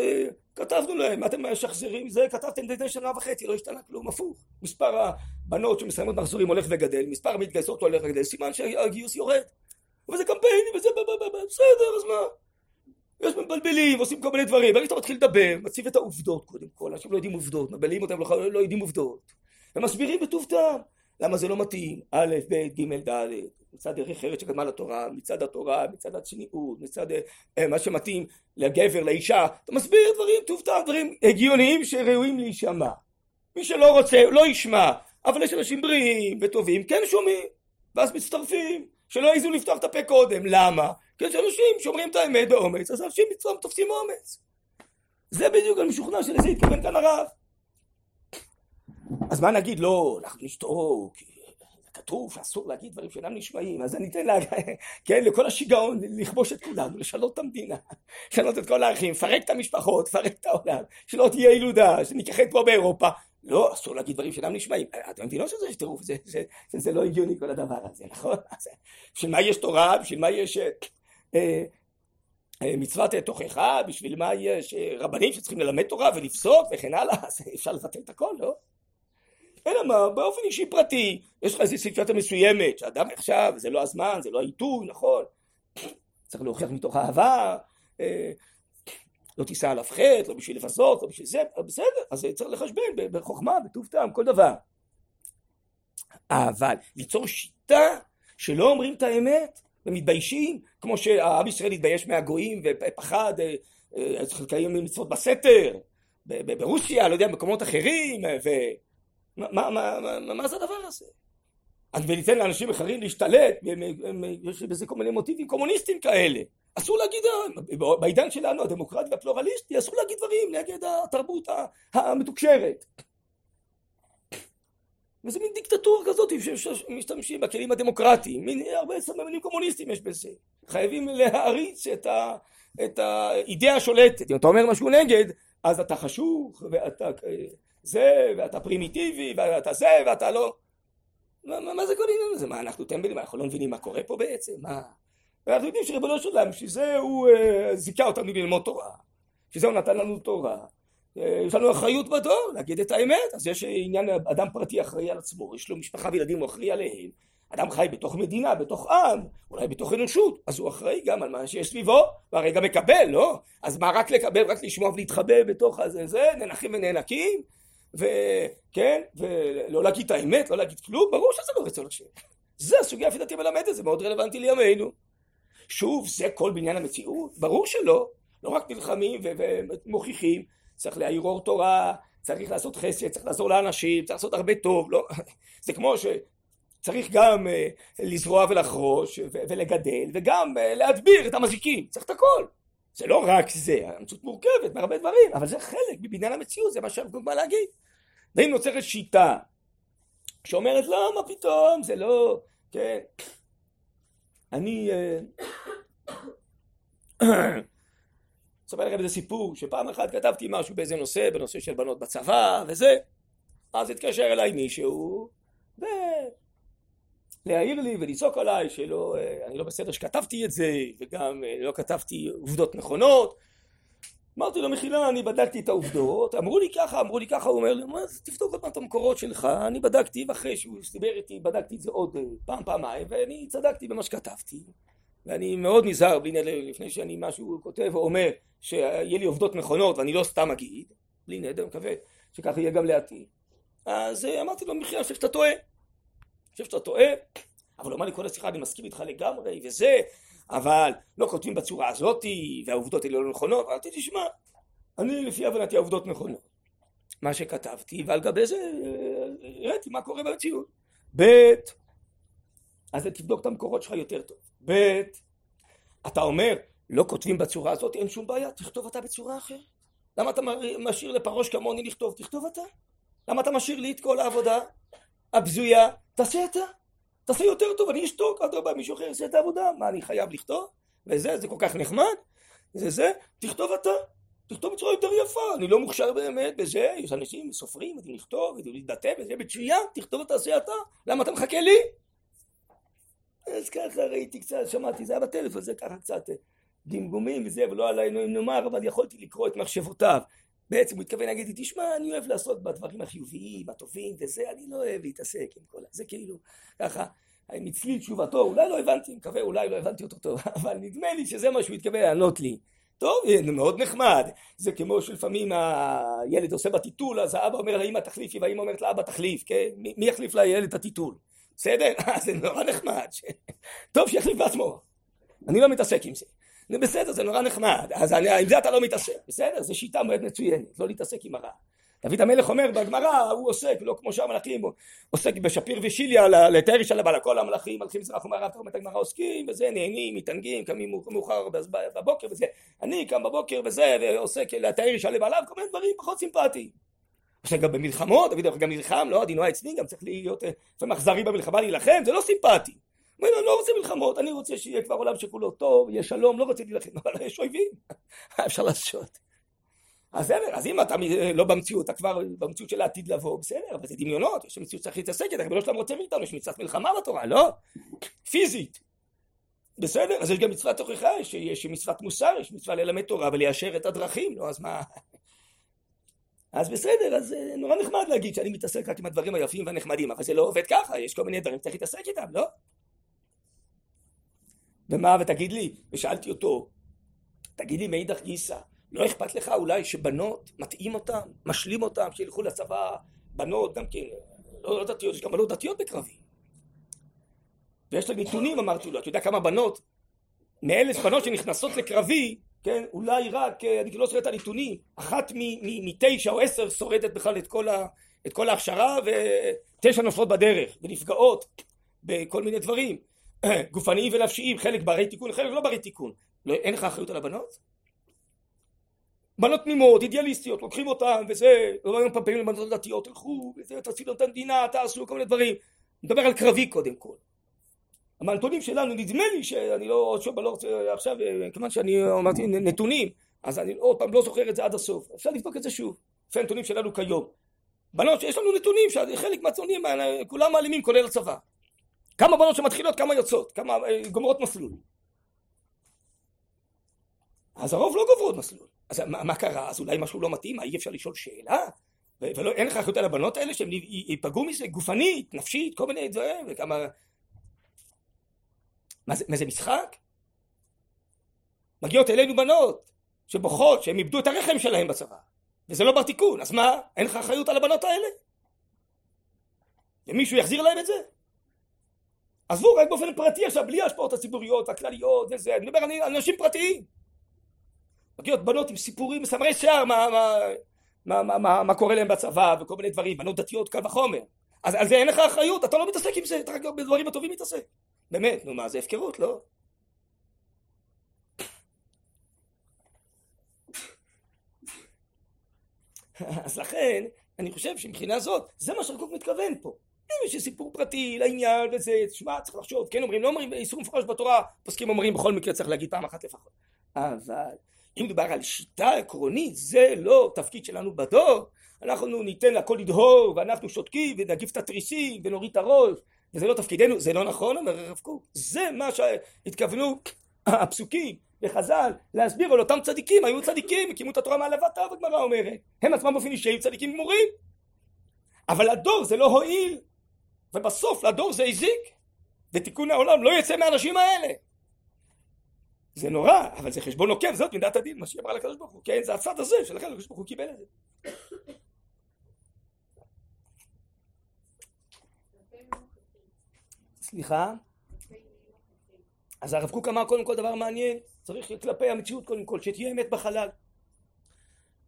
כתבנו להם, אתם משחזרים? זה כתבתם לפני שנה וחצי, לא השתנה כלום, הפוך. מספר הבנות שמסיימות מחזורים הולך וגדל, מספר המתגייסות הולך וגדל, סימן שהגיוס יורד. וזה קמפיינים וזה בסדר, אז מה? יש מבלבלים, עושים כל מיני דברים, ברגע שאתה מתחיל לדבר, מציב את העובדות קודם כל, אנשים לא יודעים עובדות, מבלעים אותם, לא, לא יודעים עובדות. ומסבירים בטוב טעם, למה זה לא מתאים, א', ב', ג', ד', מצד דרך ארץ שקדמה לתורה, מצד התורה, מצד הצניעות, מצד אה, מה שמתאים לגבר, לאישה, אתה מסביר דברים טוב טעם, דברים הגיוניים שראויים להישמע. מי שלא רוצה, לא ישמע, אבל יש אנשים בריאים וטובים, כן שומעים, ואז מצטרפים, שלא יעזו לפתוח את הפה קודם, למה? כי יש אנשים שאומרים את האמת באומץ, אז אנשים מצטרפים תופסים אומץ. זה בדיוק, אני משוכנע שלזה התכוון כאן הרב. אז מה נגיד? לא, אנחנו נשתוק, כתוב שאסור להגיד דברים שאינם נשמעים, אז אני אתן לה, כן, לכל השיגעון לכבוש את כולנו, לשנות את המדינה, לשנות את כל האחים, לפרק את המשפחות, לפרק את העולם, שלא תהיה ילודה, שנכחד פה באירופה. לא, אסור להגיד דברים שאינם נשמעים. אתם מבינים שזה טירוף, זה, זה, זה, זה לא הגיוני כל הדבר הזה, נכון? בשביל מה יש תורה? בשביל מה יש אה מצוות תוכחה? בשביל מה יש אה, רבנים שצריכים ללמד תורה ולפסוק וכן הלאה? אז אפשר לבטל את הכל, לא? אלא מה, באופן אישי פרטי, יש לך איזו סיטואציה מסוימת, שאדם עכשיו, זה לא הזמן, זה לא העיתוי, נכון? צריך להוכיח מתוך אהבה, אה, לא תישא עליו חטא, לא בשביל לבזות, לא בשביל זה, בסדר, אז צריך לחשבן בחוכמה, בטוב טעם, כל דבר. אבל ליצור שיטה שלא אומרים את האמת ומתביישים, כמו שהעם ישראל התבייש מהגויים ופחד, אה, אה, צריך לקיים מצוות בסתר, ברוסיה, לא יודע, במקומות אחרים, ו... מה, מה, מה, מה זה הדבר הזה? וניתן לאנשים אחרים להשתלט, יש בזה כל מיני מוטיבים קומוניסטיים כאלה. אסור להגיד, בעידן שלנו הדמוקרטי והפלורליסטי, אסור להגיד דברים נגד התרבות המתוקשרת. וזה מין דיקטטורה כזאת שמשתמשים בכלים הדמוקרטיים, מין הרבה סממנים קומוניסטיים יש בזה. חייבים להעריץ את, ה, את האידאה השולטת. אם אתה אומר משהו נגד, אז אתה חשוך, ואתה זה, ואתה פרימיטיבי, ואתה זה, ואתה לא... מה, מה, מה זה כל העניין הזה? מה, אנחנו טמבלים? אנחנו לא מבינים מה קורה פה בעצם? מה? ואנחנו יודעים שריבונו של עולם, שזה הוא אה, זיכה אותנו ללמוד תורה, שזה הוא נתן לנו תורה. אה, יש לנו אחריות בדור להגיד את האמת, אז יש עניין, אדם פרטי אחראי על עצמו, יש לו משפחה וילדים, הוא אחראי עליהם. אדם חי בתוך מדינה, בתוך עם, אולי בתוך אנושות, אז הוא אחראי גם על מה שיש סביבו, והרי גם מקבל, לא? אז מה רק לקבל, רק לשמוע ולהתחבא בתוך הזה, זה, ננחים ונאנקים? וכן, ולא להגיד את האמת, לא להגיד כלום, ברור שזה לא רצון השם. זה הסוגיה לפי דעתי מלמדת, זה מאוד רלוונטי לימינו. שוב, זה כל בניין המציאות? ברור שלא. לא רק נלחמים ומוכיחים, צריך להעיר אור תורה, צריך לעשות חסד, צריך לעזור לאנשים, צריך לעשות הרבה טוב, לא? זה כמו שצריך גם uh, לזרוע ולחרוש ולגדל, וגם uh, להדביר את המזיקים, צריך את הכל. זה לא רק זה, המציאות מורכבת מהרבה דברים, אבל זה חלק מבניין המציאות, זה מה שאנחנו בא להגיד. ואם נוצרת שיטה שאומרת לא, מה פתאום, זה לא, כן. אני אספר לכם איזה סיפור, שפעם אחת כתבתי משהו באיזה נושא, בנושא של בנות בצבא וזה, אז התקשר אליי מישהו, ולהעיר לי ולצעוק עליי שלא, אה, אני לא בסדר שכתבתי את זה, וגם אה, לא כתבתי עובדות נכונות, אמרתי לו מחילה אני בדקתי את העובדות. אמרו לי ככה אמרו לי ככה הוא אומר לי מה תבדוק עוד פעם את המקורות שלך. אני בדקתי ואחרי שהוא דיבר איתי בדקתי את זה עוד אה, פעם פעמיים ואני צדקתי במה שכתבתי ואני מאוד נזהר בלי נדר לפני שאני משהו כותב או אומר שיהיה לי עובדות נכונות ואני לא סתם אגיד בלי נדר מקווה שככה יהיה גם לעתיד אז אה, אמרתי לו מחילה אני חושב שאתה טועה אני חושב שאתה טועה אבל הוא אמר לי כל השיחה אני מסכים איתך לגמרי וזה אבל לא כותבים בצורה הזאתי, והעובדות האלה לא נכונות, אמרתי, תשמע, אני לפי הבנתי העובדות נכונות. מה שכתבתי, ועל גבי זה אה, הראיתי מה קורה במציאות. ב', אז תבדוק את המקורות שלך יותר טוב. ב', אתה אומר, לא כותבים בצורה הזאת, אין שום בעיה, תכתוב אתה בצורה אחרת. למה אתה משאיר לפרוש כמוני לכתוב? תכתוב אתה. למה אתה משאיר לי את כל העבודה הבזויה? תעשה אתה. תעשה יותר טוב, אני אשתוק, אדרבה, מישהו אחר יעשה את העבודה, מה אני חייב לכתוב? וזה, זה כל כך נחמד, זה זה, תכתוב אתה, תכתוב בצורה יותר יפה, אני לא מוכשר באמת בזה, יש אנשים סופרים, יודעים לכתוב, יודעים להתבטא בזה, מצוין, תכתוב ותעשה אתה, למה אתה מחכה לי? אז ככה ראיתי קצת, שמעתי, זה היה בטלפון, זה ככה קצת אה, גמגומים וזה, ולא אם נאמר, אבל יכולתי לקרוא את מחשבותיו. בעצם הוא התכוון להגיד לי, תשמע, אני אוהב לעשות בדברים החיוביים, הטובים וזה, אני לא אוהב להתעסק עם כל זה, כאילו, ככה, מצליל תשובתו, אולי לא הבנתי, מקווה, אולי לא הבנתי אותו טוב, אבל נדמה לי שזה מה שהוא התכוון לענות לי. טוב, מאוד נחמד. זה כמו שלפעמים הילד עושה בטיטול, אז האבא אומר לאמא תחליפי, והאמא אומרת לאבא תחליף, כן? מי יחליף לילד את הטיטול? בסדר? זה נורא נחמד. טוב, שיחליף בעצמו. אני לא מתעסק עם זה. זה בסדר, זה נורא נחמד. אז אני, עם זה אתה לא מתעסק. בסדר? זו שיטה מאוד מצוינת, לא להתעסק עם הרע. דוד המלך אומר בגמרא, הוא עוסק, לא כמו שהמלאכים, הוא עוסק בשפיר ושיליה, לתאר איש עליו, כל המלאכים, מלכים מזרח ומערב, תורמת הגמרא עוסקים, וזה, נהנים, מתענגים, קמים מאוחר בבוקר וזה. אני קם בבוקר וזה, ועוסק לתאר עליו עליו, כל מיני דברים פחות סימפטיים. עכשיו גם במלחמות, דוד גם נלחם, לא, הדינוע אצלי, גם צריך להיות לפעמים אכזרי במלחמה להילחם, זה לא סימפטי. הוא אומר, לא רוצה מלחמות, אני רוצה שיהיה כבר עולם שכולו טוב, יהיה שלום, לא רוצה להילחם, אבל יש אויבים, אפשר לעשות? אז בסדר, אז אם אתה לא במציאות, אתה כבר במציאות של העתיד לבוא, בסדר, אבל זה דמיונות, יש מציאות שצריך להתעסק איתה, אבל לא שאתה רוצה מאיתנו, יש מצוות מלחמה בתורה, לא? פיזית. בסדר, אז יש גם מצוות תוכחה, יש, יש מצוות מוסר, יש מצווה ללמד תורה וליישר את הדרכים, לא, אז מה... אז בסדר, אז אה, נורא נחמד להגיד שאני מתעסק רק עם הדברים היפים והנחמדים, אבל זה לא עובד ככה, יש כל מיני דברים שצריך להתעסק איתם, לא? ומה, ותגיד לי, ושאלתי אותו, תגיד לי מאידך גיסא, לא אכפת לך אולי שבנות, מטעים אותם, משלים אותם, שילכו לצבא, בנות גם כן, לא, לא דתיות, יש גם בנות דתיות בקרבי. ויש לה נתונים, אמרתי לו, אתה יודע כמה בנות, מאלף בנות שנכנסות לקרבי, כן, אולי רק, אה, אני לא זוכר את הנתונים, אחת מתשע או עשר שורדת בכלל את כל, ה, את כל ההכשרה, ותשע נופלות בדרך, ונפגעות בכל מיני דברים, גופניים ונפשיים, חלק ברי תיקון, חלק לא ברי תיקון. לא, אין לך אחריות על הבנות? בנות תמימות, אידיאליסטיות, לוקחים אותן וזה, לא היום פעמים לבנות דתיות, תלכו, וזה, תצילו את המדינה, תעשו כל מיני דברים. נדבר על קרבי קודם כל. מהנתונים שלנו נדמה לי שאני לא עוד שוב לא רוצה עכשיו כיוון שאני אמרתי נתונים אז אני עוד פעם לא זוכר את זה עד הסוף. אפשר לבדוק את זה שוב לפי הנתונים שלנו כיום. בנות שיש לנו נתונים שחלק מהציונים כולם מעלימים כולל הצבא. כמה בנות שמתחילות כמה יוצאות כמה אה, גומרות מסלול. אז הרוב לא גוברות מסלול. אז מה, מה קרה? אז אולי משהו לא מתאים? אי אפשר לשאול שאלה? ולא אין לך אחריות על הבנות האלה שהם ייפגעו מזה? גופנית נפשית כל מיני דברים וכמה מה זה, מה זה משחק? מגיעות אלינו בנות שבוכות שהם איבדו את הרחם שלהם בצבא וזה לא בר תיקון אז מה אין לך אחריות על הבנות האלה? ומישהו יחזיר להם את זה? עזבו רק באופן פרטי עכשיו בלי ההשפעות הציבוריות הכלליות וזה אני מדבר על אנשים פרטיים מגיעות בנות עם סיפורים מסמרי שיער מה, מה, מה, מה, מה, מה קורה להם בצבא וכל מיני דברים בנות דתיות קל וחומר אז על זה אין לך אחריות אתה לא מתעסק עם זה אתה רק בדברים הטובים מתעסק באמת, נו מה, זה הפקרות, לא? אז לכן, אני חושב שמבחינה זאת, זה מה שהרקוק מתכוון פה. אם יש סיפור פרטי לעניין וזה, תשמע, צריך לחשוב, כן אומרים, לא אומרים, איסור מפורש בתורה, פוסקים אומרים, בכל מקרה צריך להגיד פעם אחת לפחות. אבל אם מדובר על שיטה עקרונית, זה לא תפקיד שלנו בדור, אנחנו ניתן לכל לדהור, ואנחנו שותקים, ונגיף את התריסים, ונוריד את הראש, וזה לא תפקידנו, זה לא נכון, אומר הרב קוק, זה מה שהתכוונו הפסוקים בחז"ל להסביר על אותם צדיקים, היו צדיקים, הקימו את התורה מעלבתה, הגמרא אומרת, הם עצמם באופן אישי צדיקים גמורים, אבל לדור זה לא הועיל, ובסוף לדור זה הזיק, ותיקון העולם לא יצא מהאנשים האלה. זה נורא, אבל זה חשבון עוקב, זאת מידת הדין, מה שהיא אמרה לקדוש ברוך הוא, כן, זה הצד הזה, שלכן הקדוש ברוך הוא קיבל את זה. סליחה? אז הרב קוק אמר קודם כל דבר מעניין, צריך כלפי המציאות קודם כל, שתהיה אמת בחלל.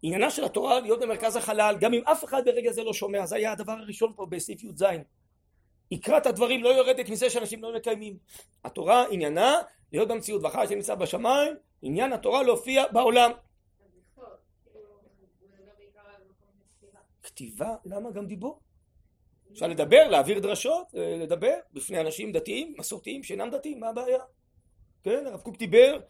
עניינה של התורה להיות במרכז החלל, גם אם אף אחד ברגע זה לא שומע, זה היה הדבר הראשון פה בסעיף י"ז. יקרת הדברים לא יורדת מזה שאנשים לא מקיימים. התורה עניינה להיות במציאות, ואחר שנמצא בשמיים, עניין התורה להופיע בעולם. כתיבה? למה גם דיבור? אפשר לדבר, להעביר דרשות, אה, לדבר בפני אנשים דתיים, מסורתיים, שאינם דתיים, מה הבעיה? כן, הרב קוק דיבר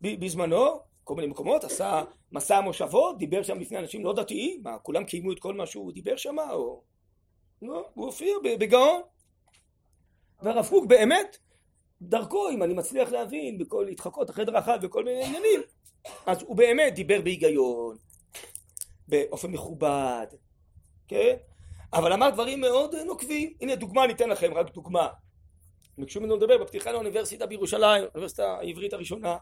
בזמנו, כל מיני מקומות, עשה מסע מושבות, דיבר שם בפני אנשים לא דתיים, מה, כולם קיימו את כל מה שהוא דיבר שם, או... לא, הוא הופיע בגאון. והרב קוק באמת, דרכו, אם אני מצליח להבין, בכל להתחקות אחרי דרכיו וכל מיני עניינים, אז הוא באמת דיבר בהיגיון, באופן מכובד, כן? אבל אמר דברים מאוד נוקבים. הנה דוגמה, ניתן לכם רק דוגמה. ביקשו ממנו לדבר בפתיחה לאוניברסיטה בירושלים, האוניברסיטה העברית הראשונה.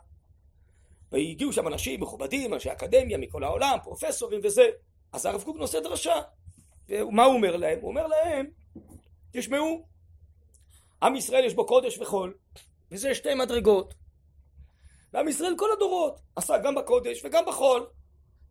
והגיעו שם אנשים מכובדים, אנשי אקדמיה מכל העולם, פרופסורים וזה. אז הרב קוק נושא דרשה. ומה הוא אומר להם? הוא אומר להם, תשמעו, עם ישראל יש בו קודש וחול, וזה שתי מדרגות. ועם ישראל כל הדורות עשה גם בקודש וגם בחול.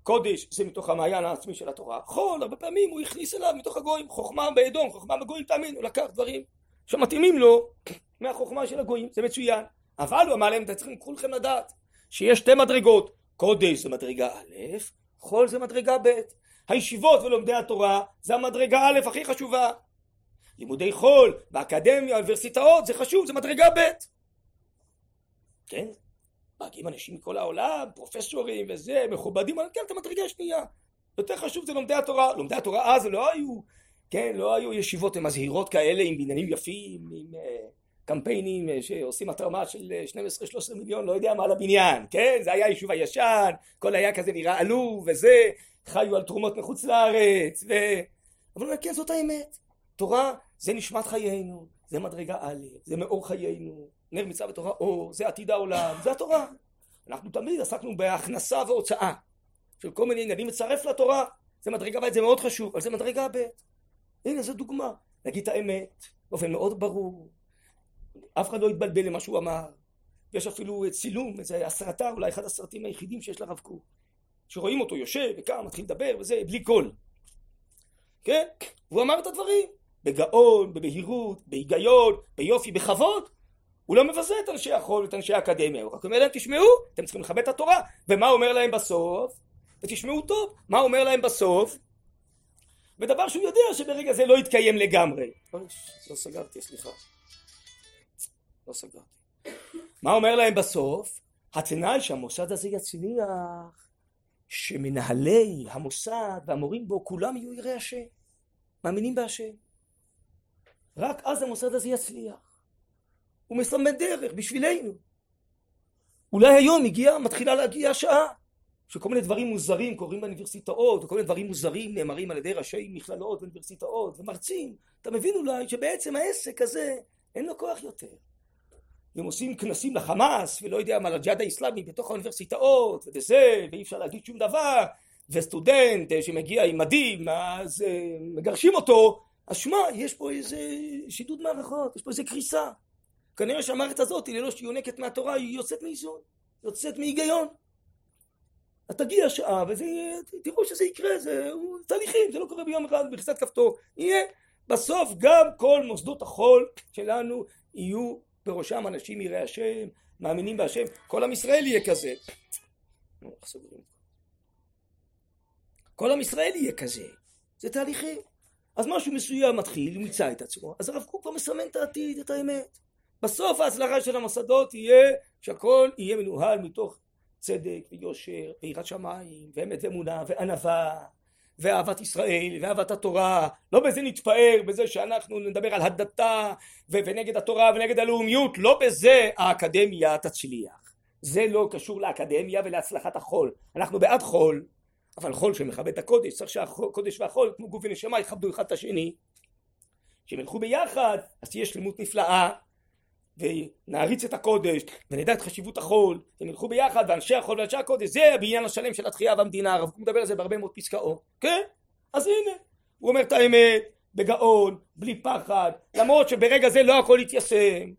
קודש זה מתוך המעיין העצמי של התורה, חול הרבה פעמים הוא הכניס אליו מתוך הגויים, חוכמה באדום, חוכמה בגויים תאמין, הוא לקח דברים שמתאימים לו מהחוכמה של הגויים, זה מצוין. אבל הוא אמר להם, אתם צריכים כולכם לדעת שיש שתי מדרגות, קודש זה מדרגה א', חול זה מדרגה ב'. הישיבות ולומדי התורה זה המדרגה א' הכי חשובה. לימודי חול, באקדמיה, אוניברסיטאות, זה חשוב, זה מדרגה ב'. כן? מגיעים אנשים מכל העולם, פרופסורים וזה, מכובדים, כן, את המדרגה השנייה. יותר חשוב זה לומדי התורה. לומדי התורה אז לא היו, כן, לא היו ישיבות מזהירות כאלה עם בניינים יפים, עם uh, קמפיינים uh, שעושים התרמה של 12-13 אה, מיליון, לא יודע מה על הבניין, כן? זה היה היישוב הישן, הכל היה כזה נראה עלוב וזה, חיו על תרומות מחוץ לארץ, ו... אבל כן, זאת האמת. תורה זה נשמת חיינו, זה מדרגה א', זה מאור חיינו, נר מצווה בתורה אור, זה עתיד העולם, זה התורה. אנחנו תמיד עסקנו בהכנסה והוצאה של כל מיני עניינים, מצרף לתורה, זה מדרגה ב', זה מאוד חשוב, אבל זה מדרגה ב'. הנה זו דוגמה, להגיד את האמת באופן מאוד ברור, אף אחד לא יתבלבל למה שהוא אמר, יש אפילו צילום, איזה הסרטה, אולי אחד הסרטים היחידים שיש לרב קוק, שרואים אותו יושב וקם, מתחיל לדבר וזה, בלי קול, כן? והוא אמר את הדברים, בגאון, בבהירות, בהיגיון, ביופי, בכבוד, הוא לא מבזה את אנשי החול ואת אנשי האקדמיה, הוא רק אומר להם תשמעו, אתם צריכים לכבד את התורה, ומה אומר להם בסוף? ותשמעו טוב, מה אומר להם בסוף? ודבר שהוא יודע שברגע זה לא יתקיים לגמרי. לא סגרתי, סליחה. לא סגרתי. מה אומר להם בסוף? התנאי שהמוסד הזה יצליח, שמנהלי המוסד והמורים בו כולם יהיו יראי השם, מאמינים בהשם. רק אז המוסד הזה יצליח. הוא מסמן דרך בשבילנו. אולי היום הגיעה, מתחילה להגיע השעה שכל מיני דברים מוזרים קורים באוניברסיטאות וכל מיני דברים מוזרים נאמרים על ידי ראשי מכללות ואוניברסיטאות ומרצים. אתה מבין אולי שבעצם העסק הזה אין לו כוח יותר. הם עושים כנסים לחמאס ולא יודע מה לג'יהאד האיסלאמי בתוך האוניברסיטאות וזה ואי אפשר להגיד שום דבר. וסטודנט שמגיע עם מדים אז אה, מגרשים אותו. אז שמע יש פה איזה שידוד מערכות יש פה איזה קריסה כנראה שהמערכת הזאת היא ללא שהיא יונקת מהתורה, היא יוצאת מאיזון, יוצאת מהיגיון. אז תגיע שעה וזה יהיה, תראו שזה יקרה, זה תהליכים, זה לא קורה ביום אחד בלחיצת כפתור, יהיה. בסוף גם כל מוסדות החול שלנו יהיו בראשם אנשים יראי השם, מאמינים בהשם, כל עם ישראל יהיה כזה. כל עם ישראל יהיה כזה, זה תהליכים. אז משהו מסוים מתחיל, הוא מיצה את עצמו, אז הרב קוק כבר מסמן את העתיד, את האמת. בסוף ההצלחה של המוסדות תהיה שהכל יהיה מנוהל מתוך צדק ויושר ויראת שמיים ואמת ואמונה וענווה ואהבת ישראל ואהבת התורה. לא בזה נתפאר בזה שאנחנו נדבר על הדתה ונגד התורה ונגד הלאומיות לא בזה האקדמיה תצליח. זה לא קשור לאקדמיה ולהצלחת החול. אנחנו בעד חול אבל חול שמכבד את הקודש צריך שהקודש והחול כמו גוף ונשמה יכבדו אחד את השני. שהם ילכו ביחד אז תהיה שלמות נפלאה ונעריץ את הקודש ונדע את חשיבות החול הם ילכו ביחד ואנשי החול ואנשי הקודש זה הבניין השלם של התחייה והמדינה הרב קוק מדבר על זה בהרבה מאוד פסקאות. כן? אז הנה הוא אומר את האמת בגאון בלי פחד למרות שברגע זה לא הכל יתיישם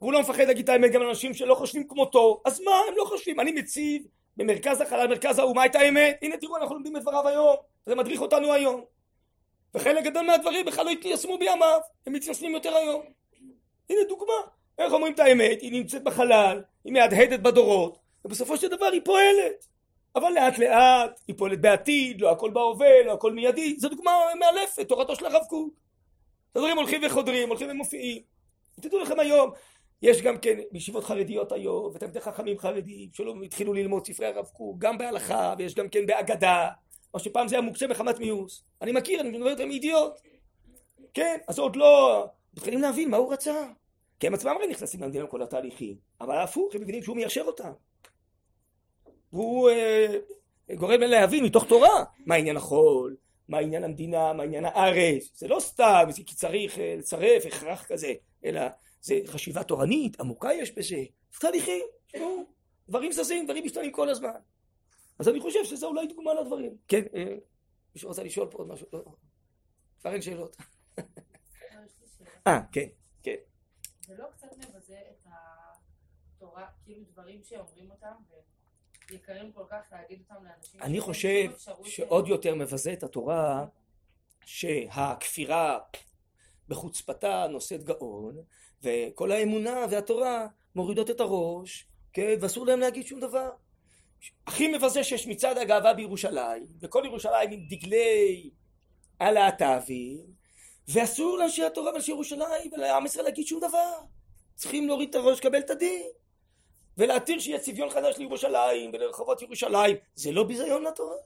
והוא לא מפחד להגיד את האמת גם לאנשים שלא חושבים כמותו. אז מה הם לא חושבים? אני מציב במרכז החלל מרכז האומה את האמת. הנה תראו אנחנו לומדים את דבריו היום. זה מדריך אותנו היום. וחלק גדול מהדברים בכלל לא יתיישמו בימיו. הם מתיישמים יותר היום. הנה דוגמה איך אומרים את האמת? היא נמצאת בחלל, היא מהדהדת בדורות, ובסופו של דבר היא פועלת. אבל לאט לאט היא פועלת בעתיד, לא הכל בהווה, לא הכל מיידי, זו דוגמה מאלפת, תורתו של הרב קוק. הדברים הולכים וחודרים, הולכים ומופיעים. תדעו לכם היום, יש גם כן בישיבות חרדיות היום, ותלמידי חכמים חרדים שלא התחילו ללמוד ספרי הרב קוק, גם בהלכה, ויש גם כן באגדה, או שפעם זה היה מוקצה מחמת מיאוס. אני מכיר, אני מדבר איתם מידיעות. כן, אז עוד לא, מתחילים להבין מה הוא רצה. כי הם עצמם הרי נכנסים למדינה עם כל התהליכים, אבל הפוך, הם מבינים שהוא מיישר אותם. והוא אה, גורם להבין מתוך תורה מה עניין החול, מה עניין המדינה, מה עניין הארץ, זה לא סתם, זה כי צריך אה, לצרף הכרח כזה, אלא זה חשיבה תורנית, עמוקה יש בזה, תהליכים, דברים זזים, דברים משתנים כל הזמן. אז אני חושב שזה אולי דוגמה לדברים. כן, אה, מישהו רוצה לשאול פה עוד משהו? לא. כבר אין שאלות. אה, כן, כן. זה לא קצת מבזה את התורה, כאילו דברים שאומרים אותם, ויקרים כל כך להגיד אותם לאנשים? אני חושב שעוד יותר מבזה את התורה, שהכפירה בחוצפתה נושאת גאון, וכל האמונה והתורה מורידות את הראש, כן, ואסור להם להגיד שום דבר. הכי מבזה שיש מצעד הגאווה בירושלים, וכל ירושלים עם דגלי הלהט"בים, ואסור לאנשי התורה ואנשי ירושלים ולעם ישראל להגיד שום דבר. צריכים להוריד את הראש, לקבל את הדין. ולהתיר שיהיה צביון חדש לירושלים ולרחובות ירושלים. זה לא ביזיון לתורה.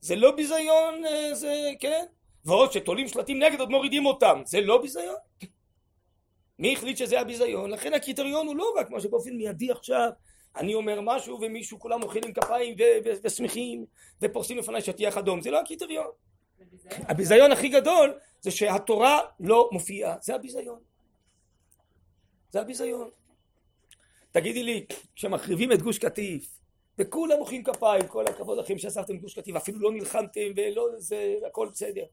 זה לא ביזיון, אה, זה, כן? ועוד שתולים שלטים נגד עוד מורידים אותם. זה לא ביזיון. מי החליט שזה הביזיון? לכן הקריטריון הוא לא רק מה שבאופן מיידי עכשיו אני אומר משהו ומישהו כולם מוחאים כפיים ושמחים ופורסים לפניי שטיח אדום זה לא הקריטריון הביזיון הכי גדול זה שהתורה לא מופיעה. זה הביזיון. זה הביזיון. תגידי לי כשמחריבים את גוש קטיף וכולם מוחאים כפיים כל הכבוד לכם שאספתם גוש קטיף אפילו לא נלחמתם ולא זה הכל בסדר.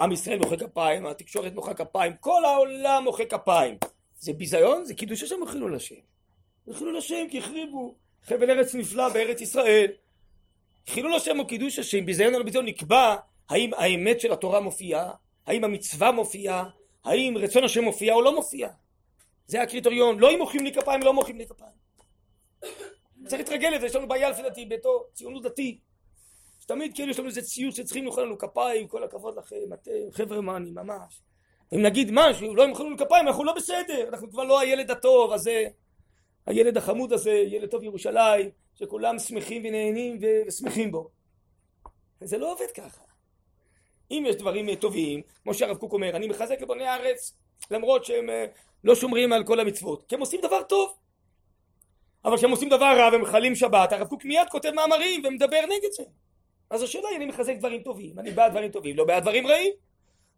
עם ישראל מוחא כפיים התקשורת מוחא כפיים כל העולם מוחא כפיים. זה ביזיון? זה קידוש השם או חילול השם זה חילול השם כי החריבו. חבל ארץ נפלא בארץ ישראל. חילול השם או קידוש השם, ביזיון על ביזיון נקבע האם האמת של התורה מופיעה, האם המצווה מופיעה, האם רצון השם מופיע או לא מופיע. זה הקריטריון, לא אם מוחאים לי כפיים לא מוחאים לי כפיים. צריך להתרגל לזה, יש לנו בעיה לפי דעתי בתור ציונות דתי. שתמיד כאילו יש לנו איזה ציוץ שצריכים למחוא לנו כפיים, כל הכבוד לכם, אתם חבר'ה מאני ממש. אם נגיד משהו, לא ימחאו לנו כפיים, אנחנו לא בסדר, אנחנו כבר לא הילד הטוב הזה. הילד החמוד הזה, ילד טוב ירושלים, שכולם שמחים ונהנים ושמחים בו. זה לא עובד ככה. אם יש דברים טובים, כמו שהרב קוק אומר, אני מחזק את בוני הארץ, למרות שהם אה, לא שומרים על כל המצוות, כי הם עושים דבר טוב. אבל כשהם עושים דבר רע ומחללים שבת, הרב קוק מיד כותב מאמרים ומדבר נגד זה. אז השאלה היא, אני מחזק דברים טובים, אני בעד דברים טובים, לא בעד דברים רעים.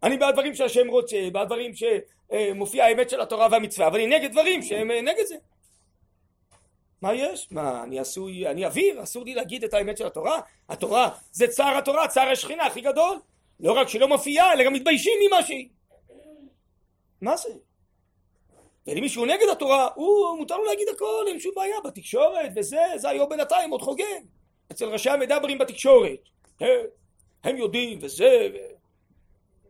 אני בעד דברים שהשם רוצה, בעד דברים שמופיע האמת של התורה והמצווה, אבל אני נגד דברים שהם אה, נגד זה. מה יש? מה, אני עשוי, אני אוויר? אסור לי להגיד את האמת של התורה? התורה זה צער התורה, צער השכינה הכי גדול. לא רק שלא מופיעה, אלא גם מתביישים ממה שהיא. מה זה? ואם מישהו נגד התורה, הוא, מותר לו להגיד הכל, אין שום בעיה, בתקשורת וזה, זה היום בינתיים עוד חוגג. אצל ראשי המדברים בתקשורת. הם, הם יודעים וזה, ו...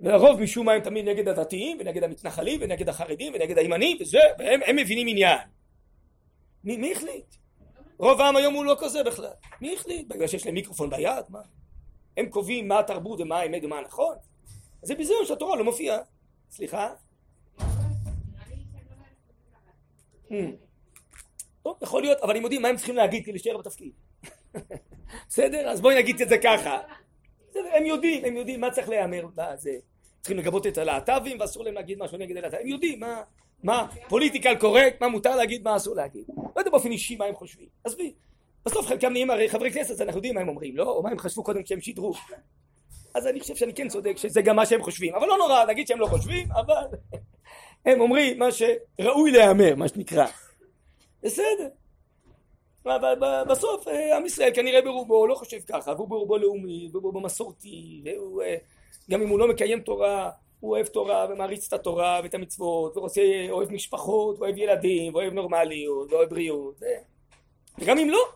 והרוב משום מה הם תמיד נגד הדתיים, ונגד המתנחלים, ונגד החרדים, ונגד הימנים, וזה, והם מבינים עניין. מי, מי החליט? רוב העם היום הוא לא כזה בכלל. מי החליט? בגלל שיש להם מיקרופון ביד? מה? הם קובעים מה התרבות ומה האמת ומה הנכון? זה ביזיון שהתורה לא מופיעה. סליחה? Hmm. טוב, יכול להיות, אבל הם יודעים מה הם צריכים להגיד כדי להישאר בתפקיד. בסדר? אז בואי נגיד את זה ככה. הם יודעים, הם יודעים מה צריך להיאמר בזה. צריכים לגבות את הלהט"בים ואסור להם להגיד משהו נגד הלהט"בים. הם יודעים מה, מה פוליטיקל קורקט, מה מותר להגיד, מה אסור להגיד. לא יודע באופן אישי מה הם חושבים. עזבי. בסוף חלקם נהיים הרי חברי כנסת, אנחנו יודעים מה הם אומרים, לא? או מה הם חשבו קודם כשהם שידרו. אז אני חושב שאני כן צודק שזה גם מה שהם חושבים. אבל לא נורא להגיד שהם לא חושבים, אבל הם אומרים מה שראוי להיאמר, מה שנקרא. בסדר. אבל בסוף אה, עם ישראל כנראה ברובו לא חושב ככה, והוא ברובו לאומי, וברובו מסורתי, והוא, אה, גם אם הוא לא מקיים תורה, הוא אוהב תורה ומעריץ את התורה ואת המצוות, ורוצה, אוהב משפחות, ואוהב ילדים, ואוהב נורמליות, ואוהב בריאות, וגם אם לא,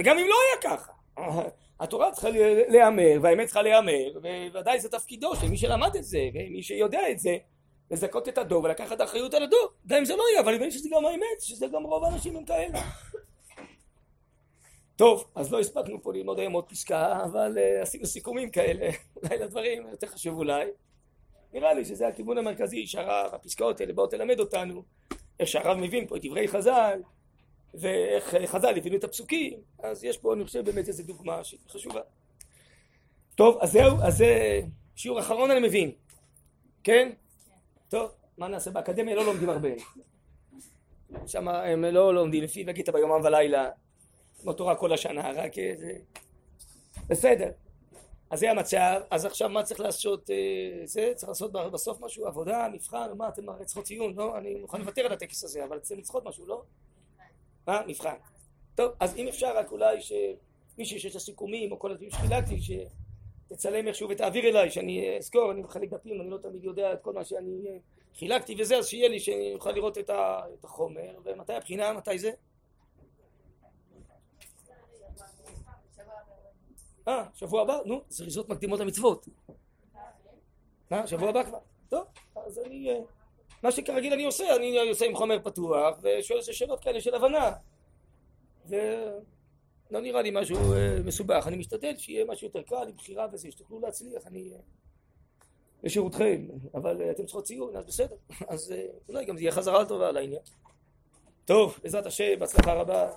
וגם אם לא היה ככה, התורה צריכה להיאמר, והאמת צריכה להיאמר, וודאי זה תפקידו של מי שלמד את זה, ומי שיודע את זה, לזכות את הדור ולקחת אחריות על הדור, גם אם זה לא יהיה, אבל נדמה לי שזה גם האמת, שזה גם רוב האנשים הם כאלה. טוב, אז לא הספקנו פה ללמוד היום עוד פסקה, אבל uh, עשינו סיכומים כאלה, אולי לדברים יותר חשוב אולי. נראה לי שזה הכיוון המרכזי שהרב, הפסקאות האלה באות ללמד אותנו, איך שהרב מבין פה את דברי חז"ל, ואיך חז"ל הבינו את הפסוקים, אז יש פה אני חושב באמת איזו דוגמה שהיא חשובה. טוב, אז זהו, אז זה שיעור אחרון אני מבין, כן? טוב. מה נעשה באקדמיה לא לומדים הרבה שם הם לא לומדים לפי נגיד ביומם ולילה כמו תורה כל השנה רק זה בסדר אז זה המצב אז עכשיו מה צריך לעשות זה צריך לעשות בסוף משהו עבודה מבחן מה אתם צריכות ציון לא אני מוכן לוותר על הטקס הזה אבל צריכים לצחות משהו לא מה מבחן טוב אז אם אפשר רק אולי שמי שיש את הסיכומים או כל הדברים שחילקתי שתצלם איכשהו ותעביר אליי שאני אזכור אני מחלק דפים אני לא תמיד יודע את כל מה שאני חילקתי וזה אז שיהיה לי שאני אוכל לראות את החומר ומתי הבחינה מתי זה אה, שבוע הבא? נו, זריזות מקדימות למצוות. מה, שבוע הבא כבר? טוב, אז אני... מה שכרגיל אני עושה, אני עושה עם חומר פתוח ושואל שאלות כאלה של הבנה. ולא נראה לי משהו מסובך, אני משתדל שיהיה משהו יותר קל, עם בחירה וזה, שתוכלו להצליח, אני... לשירותכם, אבל אתם צריכות ציון, אז בסדר, אז אולי גם זה יהיה חזרה טובה על העניין. טוב, בעזרת השם, בהצלחה רבה.